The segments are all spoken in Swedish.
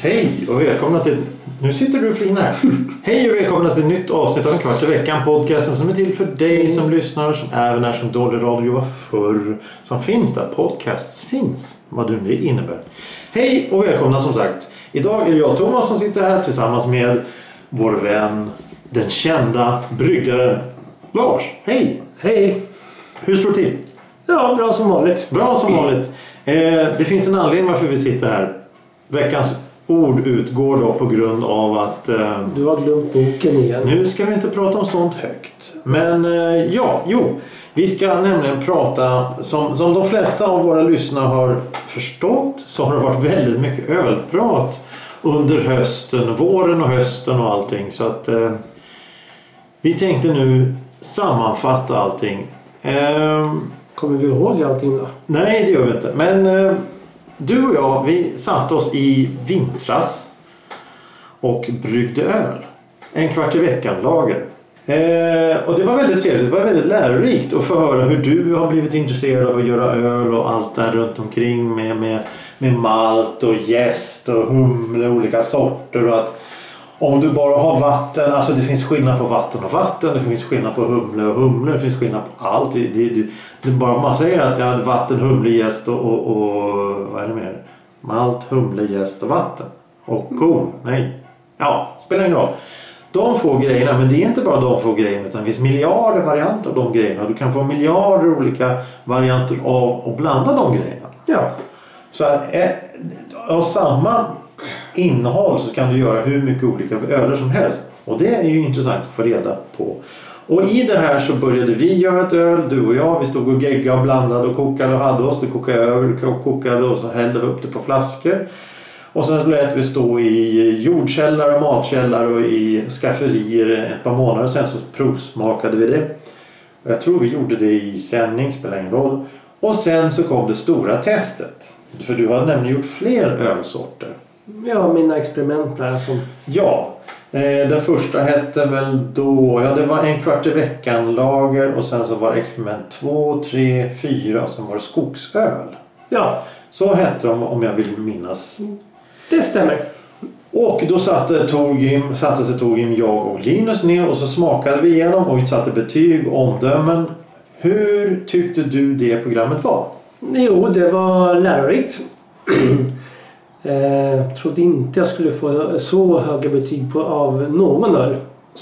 Hej och välkomna till... Nu sitter du och flinar. Hej och välkomna till ett nytt avsnitt av En kvart i veckan. Podcasten som är till för dig som lyssnar, som även är som dålig radio var förr. Som finns där podcasts finns. Vad nu det innebär. Hej och välkomna som sagt. Idag är det jag Thomas som sitter här tillsammans med vår vän, den kända bryggaren Lars. Hej! Hej! Hur står det till? Ja, bra som vanligt. Bra som vanligt. Eh, det finns en anledning varför vi sitter här. Veckans ord utgår då på grund av att eh, Du har glömt boken igen. nu ska vi inte prata om sånt högt. Men eh, ja, jo. Vi ska nämligen prata, som, som de flesta av våra lyssnare har förstått så har det varit väldigt mycket ölprat under hösten, våren och hösten och allting. Så att eh, vi tänkte nu sammanfatta allting. Ehm, Kommer vi ihåg allting då? Nej, det gör vi inte. Men eh, du och jag, vi satte oss i vintras och bryggde öl. En kvart i veckan-lager. Eh, och det var väldigt trevligt. Det var väldigt lärorikt att få höra hur du har blivit intresserad av att göra öl och allt där runt omkring med, med, med malt och jäst och humle och olika sorter. Och att om du bara har vatten, alltså det finns skillnad på vatten och vatten, det finns skillnad på humle och humle, det finns skillnad på allt. Det, det, det, det bara man säger att jag hade vatten, humle, jäst och, och, och vad är det mer? Malt, humle, jäst och vatten. Och korn, nej. Ja, spelar ingen roll. De få grejerna, men det är inte bara de få grejerna utan det finns miljarder varianter av de grejerna. Du kan få miljarder olika varianter av att blanda de grejerna. Ja. Så eh, av samma innehåll så kan du göra hur mycket olika öler som helst. Och det är ju intressant att få reda på. Och i det här så började vi göra ett öl, du och jag. Vi stod och geggade och blandade och kokade och hade oss. Det kokade över och kokade och så hällde vi upp det på flaskor. Och sen lät vi stå i jordkällare, och matkällare och i skafferier ett par månader. Sen så provsmakade vi det. Jag tror vi gjorde det i sändning, spelar ingen roll. Och sen så kom det stora testet. För du har nämligen gjort fler ölsorter. Ja, mina experiment där som... Ja, eh, den första hette väl då, ja det var en kvart i veckan lager och sen så var det experiment 2, 3, 4 och sen var det skogsöl. Ja, Så hette de om jag vill minnas. det stämmer. Och då satte, Torgrim, satte sig Torgrim, jag och Linus ner och så smakade vi igenom och vi satte betyg och omdömen. Hur tyckte du det programmet var? Jo, det var lärorikt. eh, trodde inte jag skulle få så höga betyg på, av någon öl.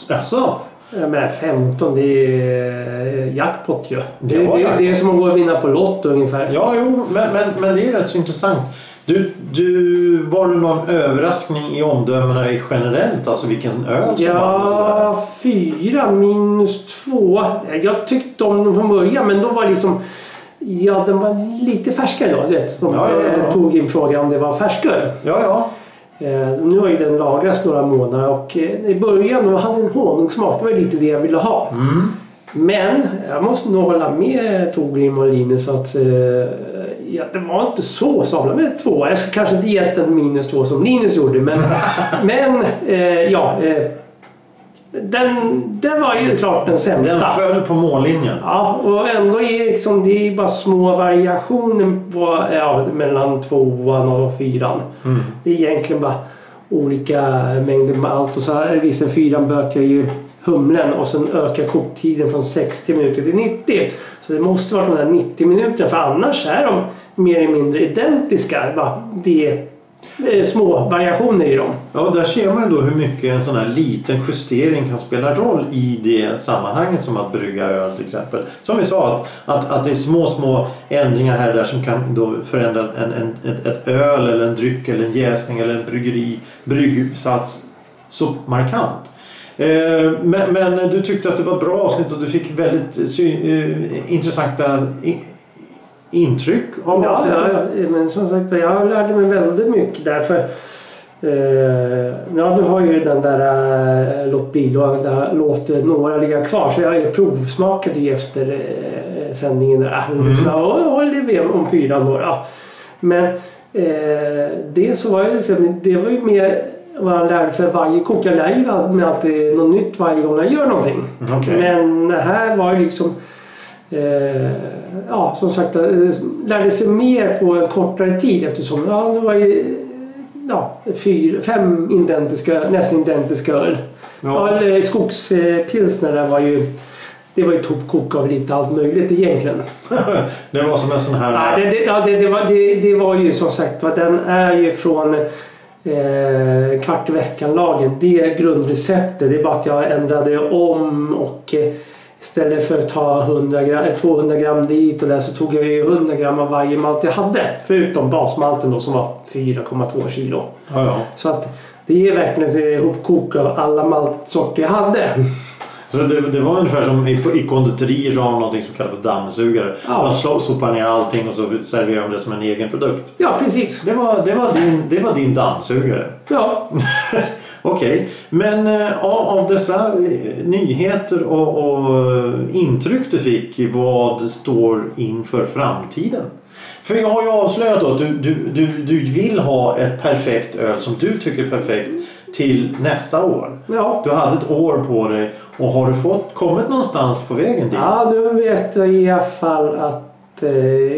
Alltså, Jag menar 15, det är jackpot ju. Det, Det det, det är som att gå och vinna på Lotto ungefär. ja jo, men, men, men det är rätt så intressant. Du, du, var det någon överraskning i omdömena i generellt? Alltså vilken öl som? Ja, fyra minus två. Jag tyckte om den från början men då var det liksom... Ja, den var lite färskare då. Du vet, som Ja, ja, ja. eh, tog in frågan om det var färskare. Ja, ja. Eh, nu har ju den lagrats några månader och eh, i början då hade den honungssmak. Det var lite det jag ville ha. Mm. Men jag måste nog hålla med Torgrim och Linus att ja, det var inte så sabla med två. Jag kanske inte gett en minus två som Linus gjorde men, men ja. Den, den var ju klart den sämsta. Den föll på mållinjen. Ja, och ändå är liksom, det är bara små variationer på, ja, mellan tvåan och fyran. Mm. Det är egentligen bara olika mängder malt och så här vissa fyran böter ju humlen och sen ökar koktiden från 60 minuter till 90. Så det måste vara de där 90 minuterna för annars är de mer eller mindre identiska. Bara det små variationer i dem. Ja, där ser man ju då hur mycket en sån här liten justering kan spela roll i det sammanhanget som att brygga öl till exempel. Som vi sa, att, att, att det är små, små ändringar här och där som kan då förändra en, en, ett, ett öl eller en dryck eller en jäsning eller en bryggeri, bryggsats så markant. Eh, men, men du tyckte att det var ett bra avsnitt och du fick väldigt sy, eh, intressanta intryck av Ja, ja, men som sagt jag lärde mig väldigt mycket därför Eh, ja, du har ju den där eh, Låt där låter några ligga kvar. Så jag provsmakade ju efter eh, sändningen där. Mm. Håller vi om fyran då. Ja. Men Eh, det så var det, liksom, det var ju mer vad jag lärde för varje kok. Jag lär ju mig alltid något nytt varje gång jag gör någonting. Okej. Men här var det liksom ja, som sagt, jag lärde sig mer på en kortare tid eftersom ja, det var ju ja, fyra, fem identiska, nästan identiska öl. Ja. Skogspilsner var ju det var ju toppkok av lite allt möjligt egentligen. det var som en sån här... Ja, det, det, ja, det, det, var, det, det var ju som sagt den är ju från eh, kvart i veckan-lagen. Det är grundreceptet. Det är bara att jag ändrade om och eh, istället för att ta 100 gram, eh, 200 gram dit och där så tog jag ju 100 gram av varje malt jag hade. Förutom basmalten då som var 4,2 kilo. Ja, ja. Så att det är verkligen ett ihopkok av alla maltsorter jag hade. Så det, det var ungefär som i, i konditorier så har de någonting som kallas för dammsugare. Ja. De sopar ner allting och så serverar de det som en egen produkt. Ja, precis. Det var, det var, din, det var din dammsugare. Ja, Okej, men eh, av, dessa eh, nyheter och, och eh, intryck du fick, vad står inför framtiden? För jag har ju avslöjat att du, du, du, du vill ha ett perfekt öl som du tycker är perfekt till nästa år. ja. Du hade ett år på dig och har du fått, kommit någonstans på vägen dit? Ja, nu vet jag i alla fall att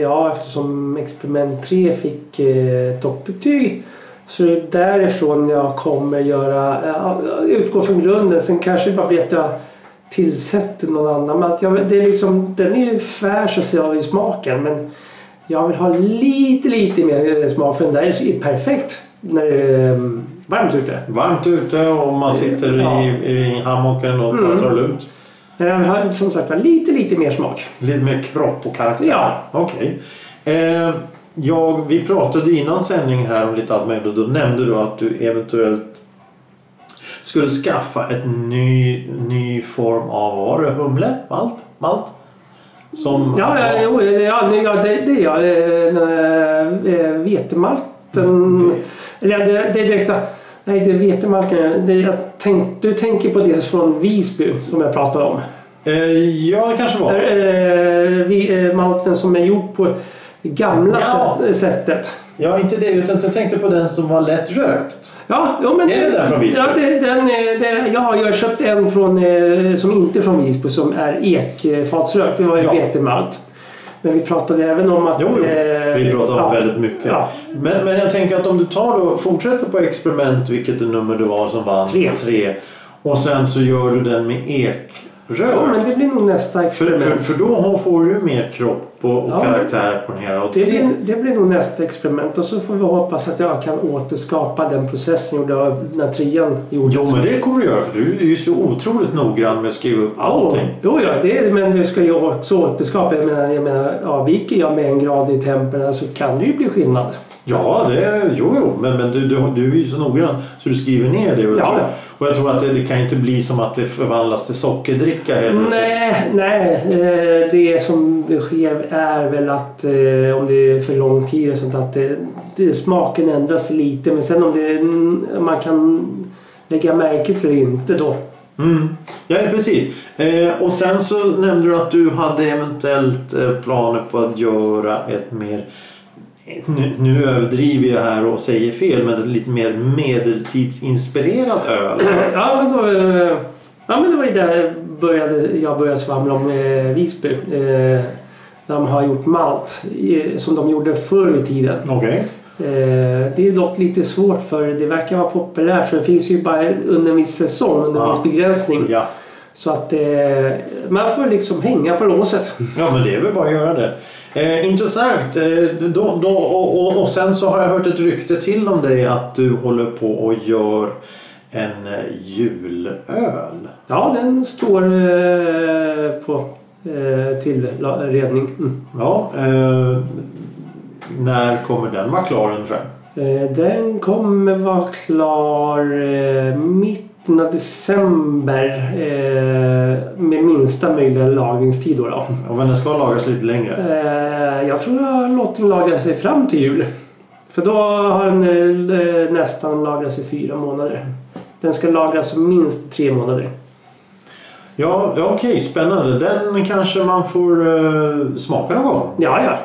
ja, eftersom experiment 3 fick eh, toppbetyg så är det därifrån jag kommer göra, ja, utgå från grunden. Sen kanske bara att jag tillsätter någon annan. Men att jag, det är liksom, den är ju fräsch och ser i smaken men jag vill ha lite, lite mer eh, smak för den där är perfekt när det är eh, varmt ute. Varmt ute och man sitter Ja. i, i hammocken och Mm. tar lugnt. Men jag vill ha som sagt lite, lite mer smak. Lite mer kropp och karaktär. Ja. Okej. Eh, jag, vi pratade innan sändning här om lite allt möjligt och då nämnde du att du eventuellt skulle skaffa ett ny, ny form av, vad var det, humle? Malt? Malt? Som, Ja, ja, jo, ja, ja det, det är jag. Eh, eh, Vetemalten. Eller det, det är direkt så- Nej, det är vetemalken. Det, jag tänk, du tänker på det från Visby som jag pratade om. eh, ja, det kanske var. Eh, eh, malten som är gjord på det gamla Ja. sätt, sättet. Ja, inte det. Utan jag tänkte på den som var lätt rökt. Ja, jo, men Är det den från Visby? Ja, det, den, är- det, jag har jag har köpt en från, eh, som inte är från Visby som är ekfatsrökt. Det var ju Ja. vetemalt. Men vi pratade även om att... Jo, jo. eh, Vi pratar om ja. väldigt mycket. Ja. Men, men jag tänker att om du tar och fortsätter på experiment, vilket nummer det var som vann? Tre. Tre. Och sen så gör du den med ekrök. Ja, men det blir nog nästa För, experiment. för, för då har- får du mer kropp och, och Ja. karaktär på den här. Och Det det, blir, det blir nog nästa experiment och så får vi hoppas att jag kan återskapa den processen jag gjorde när trean gjordes. jo, men det kommer du göra för du är ju så otroligt noggrann med att skriva upp allting. Jo, ja, det är, men du ska ju också återskapa. Jag menar, jag menar avviker jag med en grad i temperaturen så kan det ju bli skillnad. Ja, det, jo, jo, men, men du, du, du är ju så noggrann så du skriver ner det. Och Ja. Och jag tror att det, det kan inte bli som att det förvandlas till sockerdricka helt plötsligt. Nej, nej. eh, Det som det sker är väl att eh, om det är för lång tid och sånt att det, det, smaken ändras lite. Men sen om det, man kan lägga märke till det inte då. Mm. Ja, precis. Eh, och sen så nämnde du att du hade eventuellt planer på att göra ett mer nu, nu överdriver jag här och säger fel, men ett lite mer medeltidsinspirerat öl. Ja, men då, eh, ja, men det var ju där jag började, jag började svamla om eh, Visby. Eh, de har gjort malt eh, som de gjorde förr i tiden. Okej. Eh, det är dock lite svårt för det verkar vara populärt så det finns ju bara under en viss säsong, under en Ja. viss begränsning. Ja. Så att man får liksom hänga på låset. ja, men det är väl bara att göra det. Eh, intressant. Eh, då, då, och, och, och sen så har jag hört ett rykte till om dig att du håller på och gör en eh, julöl. Ja, den står eh, på eh, tillredning. Mm. Ja, eh, när kommer den vara klar ungefär? Eh, Den kommer vara klar eh, mitten av december eh, med minsta möjliga lagringstid. Då då. Ja, men den ska lagas lite längre. Eh, jag tror jag låter den lagra sig fram till jul. För då har den eh, nästan lagrats i fyra månader. Den ska lagras minst tre månader. Ja, ja okej, spännande. Den kanske man får eh, smaka någon gång. Ja, ja.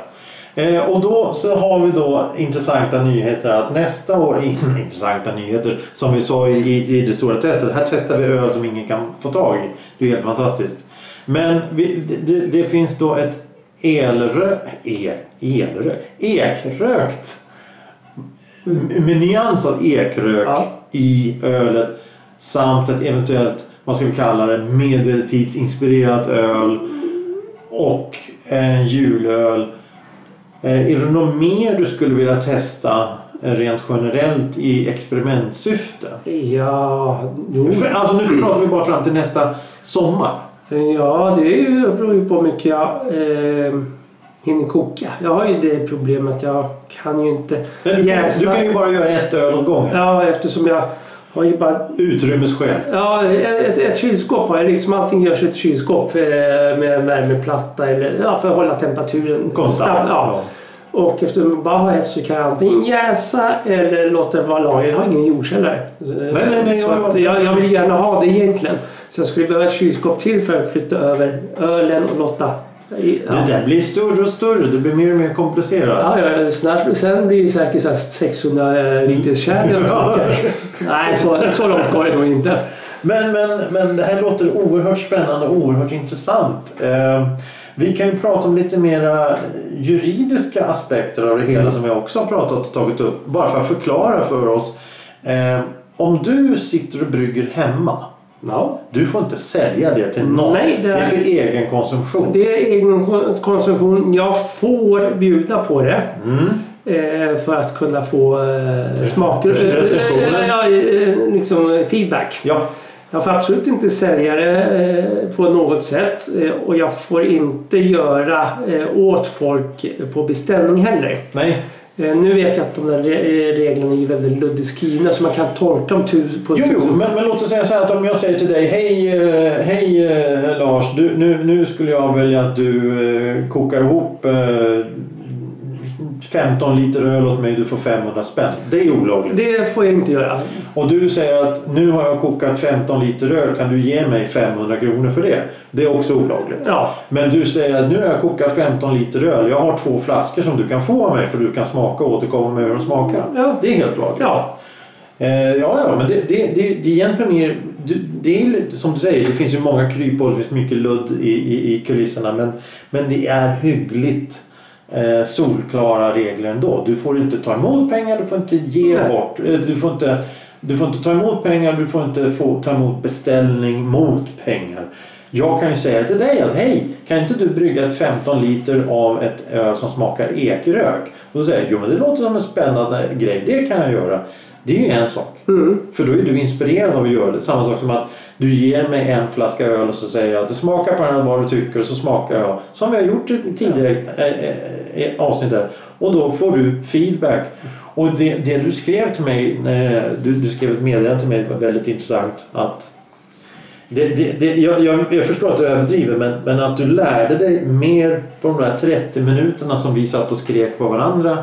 Eh, och då så har vi då intressanta nyheter att nästa år, intressanta nyheter som vi sa i, i, det stora testet. Här testar vi öl som ingen kan få tag i. Det är helt fantastiskt. Men vi, det, det finns då ett elrö, e, elrö, ekrökt med nyans av ekrök Ja. i ölet samt ett eventuellt, vad ska vi kalla det, medeltidsinspirerat öl och en julöl. Eh, Är det något mer du skulle vilja testa eh, rent generellt i experimentsyfte? Ja, jo. För, alltså nu pratar vi bara fram till nästa sommar. Ja, det beror ju på hur mycket jag eh, hinner koka. Jag har ju det problemet att jag kan ju inte Men du, kan, jäsa. du kan ju bara göra ett öl åt gången. Ja, eftersom jag har ju bara... Utrymmesskäl. Ja, ett, ett kylskåp har jag. Liksom allting görs i ett kylskåp eh, med en värmeplatta eller ja, för att hålla temperaturen Konstant. stabil. Ja. Och eftersom jag bara har ett så kan jag antingen jäsa eller låta det vara lager. Jag har ingen jordkällare. nej, nej, så jag- jag, jag vill gärna ha det egentligen. Så jag skulle behöva ett kylskåp till för att flytta över ölen och låta... Ja. Det där blir större och större. Det blir mer och mer komplicerat. Ja, ja, snart, sen blir det säkert så här 600 liters kärl kokar. Nej, så, så långt går det nog inte. Men, men, men det här låter oerhört spännande och oerhört intressant. Eh, vi kan ju prata om lite mera juridiska aspekter av det hela som jag också har pratat och tagit upp. Bara för att förklara för oss. Eh, om du sitter och brygger hemma. Ja. Du får inte sälja det till någon. Nej, det det är är- för egen konsumtion. Det är egen konsumtion. Jag får bjuda på det. Mm. Eh, för att kunna få eh, smaker. Eh, ja, liksom feedback. Ja, Jag får absolut inte sälja det på något sätt. Och jag får inte göra åt folk på beställning heller. nej. Eh, nu vet jag att de där re- reglerna är väldigt luddigt skrivna så man kan tolka dem på Jo, jo men, men låt oss säga så här att om jag säger till dig Hej, eh, hej eh, Lars, du, nu, nu skulle jag vilja att du eh, kokar ihop eh, 15 liter öl åt mig, du får 500 spänn. Det är olagligt. Det får jag inte göra. Och du säger att nu har jag kokat 15 liter öl, kan du ge mig 500 kronor för det? Det är också olagligt. Ja, Men du säger att nu har jag kokat 15 liter öl, jag har två flaskor som du kan få av mig för du kan smaka och återkomma med hur de smakar. Ja. Det är helt lagligt. ja. Eh, ja, ja, men det, det, det, det är egentligen mer... Det, det är som du säger, det finns ju många kryphål, det finns mycket ludd i, i, i kulisserna. Men, men det är hyggligt eh, solklara regler ändå. Du får inte ta emot pengar, du får inte ge Nej. bort... Eh, du, får inte, du får inte ta emot pengar, du får inte få, ta emot beställning mot pengar. Jag kan ju säga till dig att hej, kan inte du brygga ett 15 liter av ett öl som smakar ekrök? Och då säger jag, jo men det låter som en spännande grej, det kan jag göra. Det är ju en sak. Mm. För då är du inspirerad av att göra det. Samma sak som att du ger mig en flaska öl och så säger jag att du smakar på den vad du tycker och så smakar jag. Som vi har gjort i tidigare eh, eh, eh, avsnitt där. Och då får du feedback. Och det, det du skrev till mig, du, du skrev ett meddelande till mig, var väldigt intressant. att det, det, det, jag, jag, jag förstår att du överdriver men, men att du lärde dig mer på de där 30 minuterna som vi satt och skrek på varandra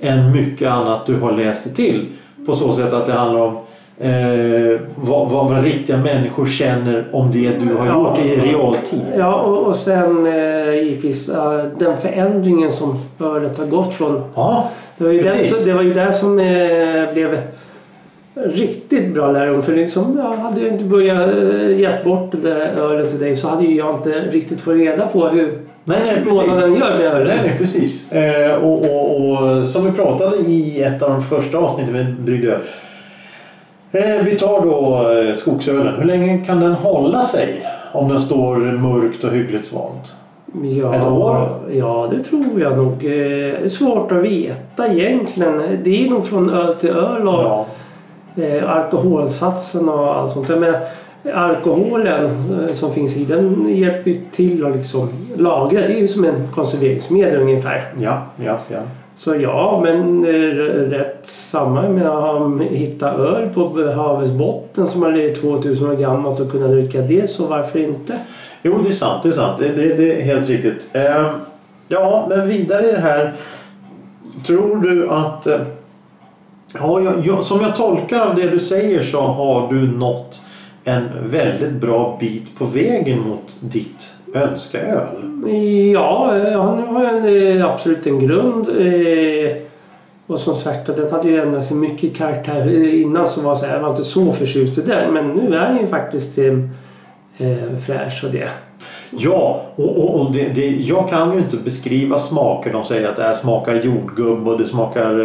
än mycket annat du har läst till. På så sätt att det handlar om eh, vad, vad, vad riktiga människor känner om det du har Ja. gjort i realtid. Ja, och, och sen eh, givetvis eh, den förändringen som ölet har gått från. Ja, Det var ju, där, Precis. det var ju där som eh, blev riktigt bra lärdom. För liksom, jag hade ju inte börjat eh, gett bort det där ölet till dig så hade ju jag inte riktigt fått reda på hur nej, nej precis. gör med ölet. Nej, nej, precis. Eh, och, och, och som vi pratade i ett av de första avsnitten med Bryggöl. Eh, vi tar då eh, skogsölen. Hur länge kan den hålla sig om den står mörkt och hyggligt svalt? Ja, Ett år? Ja, det tror jag nog. Eh, Det är svårt att veta egentligen. Det är nog från öl till öl och Ja. eh, alkoholsatsen och allt sånt. Men alkoholen eh, som finns i den hjälper till att liksom lagra. Det är ju som en konserveringsmedel ungefär. Ja, ja, ja. Så ja, men eh, rätt samma Jag menar, han hittat öl på eh, havets botten som är 2000 år gammalt och kunna dricka det så varför inte? Jo, det är sant. Det är sant. Det, det, det är helt riktigt. Eh, ja, men vidare i det här. Tror du att... Eh, ja, jag, jag, som jag tolkar av det du säger så har du nått en väldigt bra bit på vägen mot ditt önskeöl? Ja, eh, han har en, eh, absolut en grund. eh, Och som sagt, den hade ju ändrat sig mycket karaktär. Eh, Innan så var så här, jag var inte så förtjust i den. Men nu är den ju faktiskt eh, eh, fräsch och det. Ja, och, och, och det, det, jag kan ju inte beskriva smaker. De säger att det här smakar jordgubb och det smakar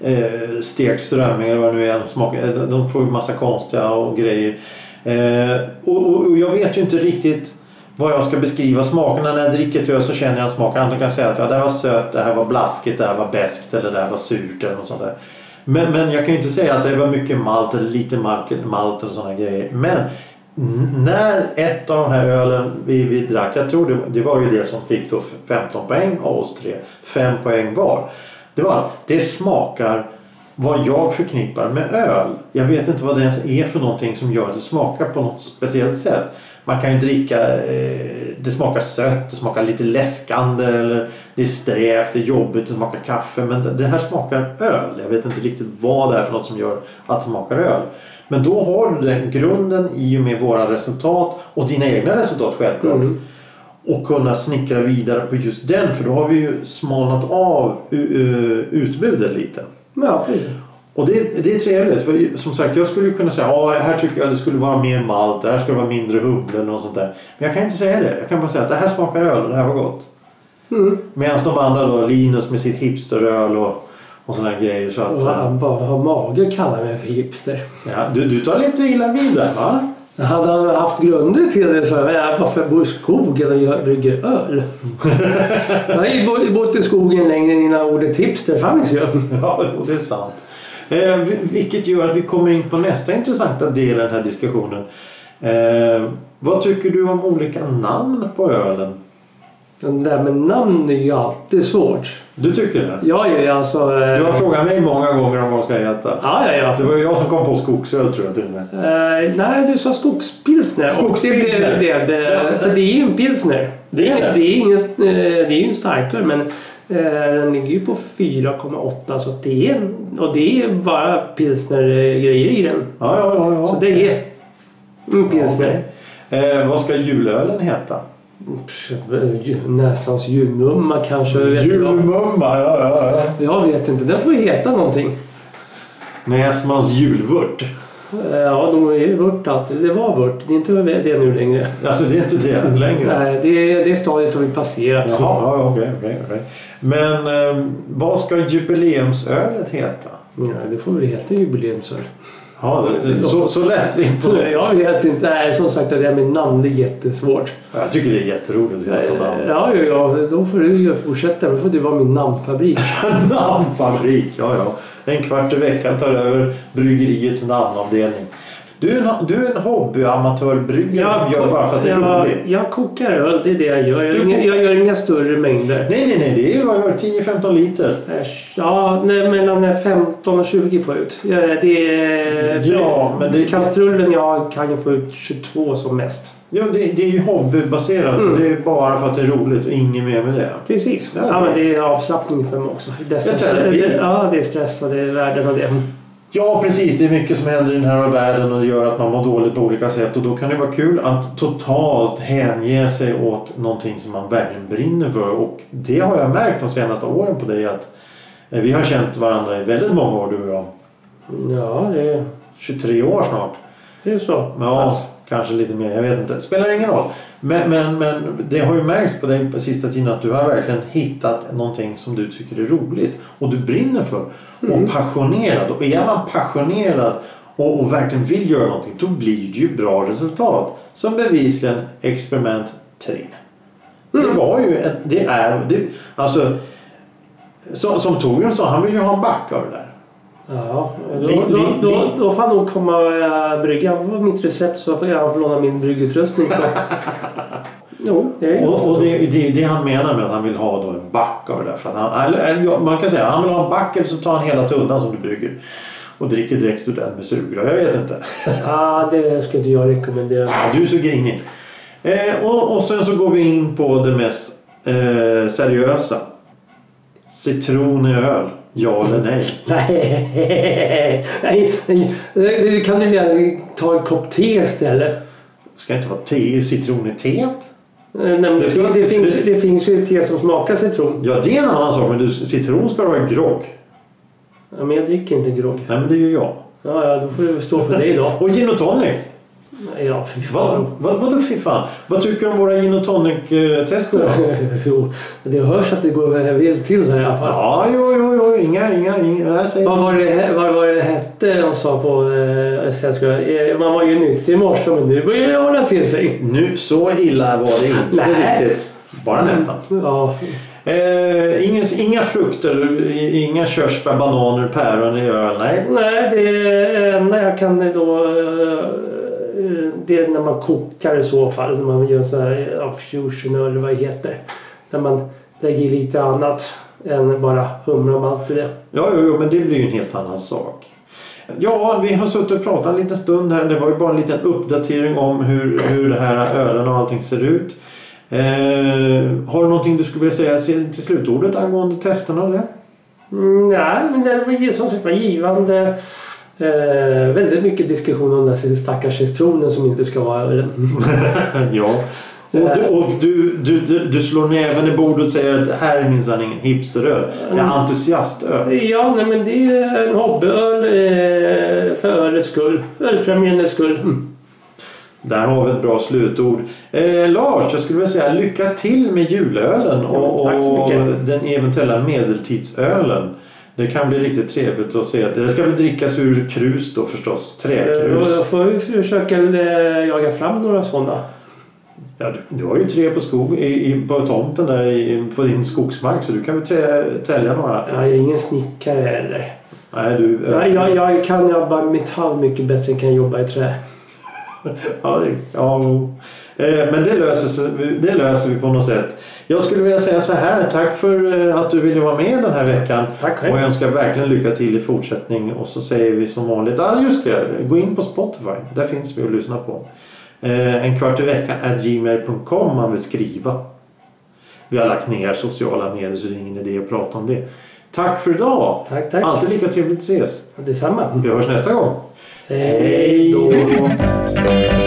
eh, stekt strömming eller vad det nu är. De, smakar, de får ju massa konstiga och grejer. Eh, och, och, och jag vet ju inte riktigt vad jag ska beskriva smakerna. När jag dricker ett öl så känner jag en smak. Andra kan säga att ja, det här var sött, det här var blaskigt, det här var beskt eller det här var surt eller något sånt där. Men, men jag kan ju inte säga att det var mycket malt eller lite malt, eller sådana grejer. Men när ett av de här ölen vi, vi drack, jag tror det, det var ju det som fick då 15 poäng av oss tre. 5 poäng var. Det var det smakar vad jag förknippar med öl. Jag vet inte vad det ens är för någonting som gör att det smakar på något speciellt sätt. Man kan ju dricka, eh, det smakar sött, det smakar lite läskande eller det är strävt, det är jobbigt, det smakar kaffe. Men det, här smakar öl. Jag vet inte riktigt vad det är för något som gör att det smakar öl. Men då har du den grunden i och med våra resultat och dina egna resultat självklart. Mm. Och kunna snickra vidare på just den för då har vi ju smalnat av eh, utbudet lite. Ja, precis. Och det, det är trevligt. För som sagt, jag skulle kunna säga ja, här tycker jag det skulle vara mer malt, det här skulle vara mindre humle något sånt där. Men jag kan inte säga det. Jag kan bara säga att det här smakar öl och det här var gott. Mm. Medan de andra då, Linus med sitt hipsteröl och, och sådana här grejer. Så att, Och eh, han bara har mage att kalla mig för hipster. ja, du, du tar lite illa vid där va? Hade han haft grunder till det så hade jag varför jag bor i skogen och brygger öl. jag har bott i skogen längre innan ordet hipster fanns ju. Ja, det är sant. Eh, vi- vilket gör att vi kommer in på nästa intressanta del i den här diskussionen. Eh, vad tycker du om olika namn på ölen? Det där med namn är ju alltid svårt. Du tycker det? Är ju alltså... eh, Du har frågat mig många gånger om vad ska heta. Ja, ja, ja. Det var ju jag som kom på skogsöl tror jag till och med. Eh, nej, du sa skogspilsner. Skogspilsner. Det blev det. Ja. För det är ju en pilsner. Det är det. Det är, ingen, eh, det är ju en starköl men eh, den ligger ju på 4,8 så det är, och det är bara pilsnergrejer i den. Ja, ja, ja. ja. Så det är en pilsner. eh, vad ska julölen heta? Pff, Näsans julmumma kanske. Julmumma, ja, ja, ja. Jag vet inte. Den får heta någonting. Näsmans julvört. Eh, Ja, de är ju vört alltid. Det var vört. Det är inte det nu längre. Alltså det är inte det längre. Nej, det, det stadiet har vi passerat. Jaha, ja, okej, okej, okej. Men eh, vad ska jubileumsölet heta? Ja, det får väl heta jubileumsöl. Ja, det, det, så, så lätt in på det. Jag vet inte. Nej, som sagt det där med namn det är jättesvårt. Jag tycker det är jätteroligt att namn. Ja, ja, ja. Då får du ju fortsätta. Då får du vara min namnfabrik. Namnfabrik, ja ja. En kvart i veckan tar över bryggeriets namnavdelning. Du är en, du är en hobbyamatörбryggare som gör bara för att det är jag, roligt. Jag kokar öl, det är det jag gör. Jag, inga, jag gör inga större mängder. Nej, nej, nej. Det är ju vad var det, 10-15 liter. Ja, nej, mellan 15 och 20 får jag ut. Det är, Ja, men det- Kastrullen jag kan ju få ut 22 som mest. Ja, det, det är ju hobbybaserat. Mm. Det är bara för att det är roligt och inget mer med det. Precis. Ja, Ja, det- men det är avslappning för mig också. Dessa, Det det, ja, det är stress och det är värden och det. Ja, precis. Det är mycket som händer i den här världen och det gör att man mår dåligt på olika sätt. Och då kan det vara kul att totalt hänge sig åt någonting som man verkligen brinner för. Och det har jag märkt de senaste åren på dig att eh, vi har känt varandra i väldigt många år du och jag. Ja, det är, 23 år snart. det är så. Ja, Fast- kanske lite mer. Jag vet inte. Spelar ingen roll. Men, men, men det har ju märkts på dig på sista tiden att du har verkligen hittat någonting som du tycker är roligt och du brinner för. Och passionerad. Och är man passionerad och, och verkligen vill göra någonting då blir det ju bra resultat. Som bevisligen experiment 3. Det var ju ett, det är, det, alltså som, som Torbjörn sa, han vill ju ha en back av det där. Ja, då, Li- då, li- då, då får han nog komma och äh, brygga. Mitt recept så får jag låna min bryggutrustning. Så. jo, det är Och, och det, det det han menar med att han vill ha då en back av det där. För att han, eller, man kan säga han vill ha en back eller så tar han hela tunnan som du brygger. Och dricker direkt ur den med sugrör. Jag vet inte. Ja, det skulle inte jag rekommendera. Ah, du är så grinig. Eh, och, och sen så går vi in på det mest eh, seriösa. Citron i öl. Ja eller nej? Nej, nej, nej. Du kan ju gärna ta en kopp te istället. Ska inte vara te, citron i teet? Eh, nej, Det det, ska- det, finns, det- det finns ju te som smakar citron. Ja, det är en annan sak. Men du, citron ska du ha i grogg. Ja, men jag dricker inte grogg. Nej, men det gör jag. Ja, ja, då får du stå för det då. Och gin och tonic. Ja, fy Vad, fan. vad, vadå fy fan? Vad tycker du om våra gin och tonic-tester jo, det hörs att det går vilt till här i alla fall. Ja, jo, jo, jo. Inga, inga, inga. Vad var det, vad var det hette de sa på eh, sällskap? Eh, Man var ju nykter i morse men nu börjar det hålla till sig. Nu, så illa var det inte Nej. riktigt. Bara nästan. Ja, Eh, ingen, inga frukter, inga körsbär, bananer, päron i öl. Nej. nej, det enda jag kan då... eh, Det är när man kokar i så fall. När man gör så här ja, fusion eller vad det heter. När man lägger lite annat än bara humla och malt i det. Ja, jo, jo, men det blir ju en helt annan sak. Ja, vi har suttit och pratat en liten stund här. Det var ju bara en liten uppdatering om hur, hur det här ölen och allting ser ut. Eh, har du någonting du skulle vilja säga till slutordet angående testerna och det? Mm, nej, men det var ju som sagt var givande. Eh, väldigt mycket diskussion om den här stackars citronen som inte ska vara ölen. ja. Och, du, och du, du, du, du slår näven i bordet och säger att det här är minsann ingen hipsteröl. Det är entusiastöl. Ja, nej, men det är en hobbyöl eh, för ölets skull. Ölfrämjandets skull. Mm. Där har vi ett bra slutord. Eh, Lars, jag skulle vilja säga lycka till med julölen och, Ja, och den eventuella medeltidsölen. Det kan bli riktigt trevligt att se. Det ska väl drickas ur krus då förstås. Eh, Träkrus. Då får vi försöka eh, jaga fram några sådana. Ja, du, du har ju tre på, skog, i, i, på tomten där i, på din skogsmark så du kan väl trä, tälja några. Jag är ingen snickare heller. Nej, du, Jag, jag, jag kan jobba metall mycket bättre än kan jobba i trä. Ja, det, ja, eh, men det löser, det löser vi på något sätt. Jag skulle vilja säga så här. Tack för eh, att du ville vara med den här veckan. Tack själv. Och jag önskar verkligen lycka till i fortsättning. Och så säger vi som vanligt. Ja, just det. Gå in på Spotify. Där finns vi att lyssna på. Eh, en kvart i veckan at gmail.com om man vill skriva. Vi har lagt ner sociala medier så det är ingen idé att prata om det. Tack för idag. Tack, tack. Alltid lika trevligt att ses. Detsamma. Vi hörs nästa gång. Hej då.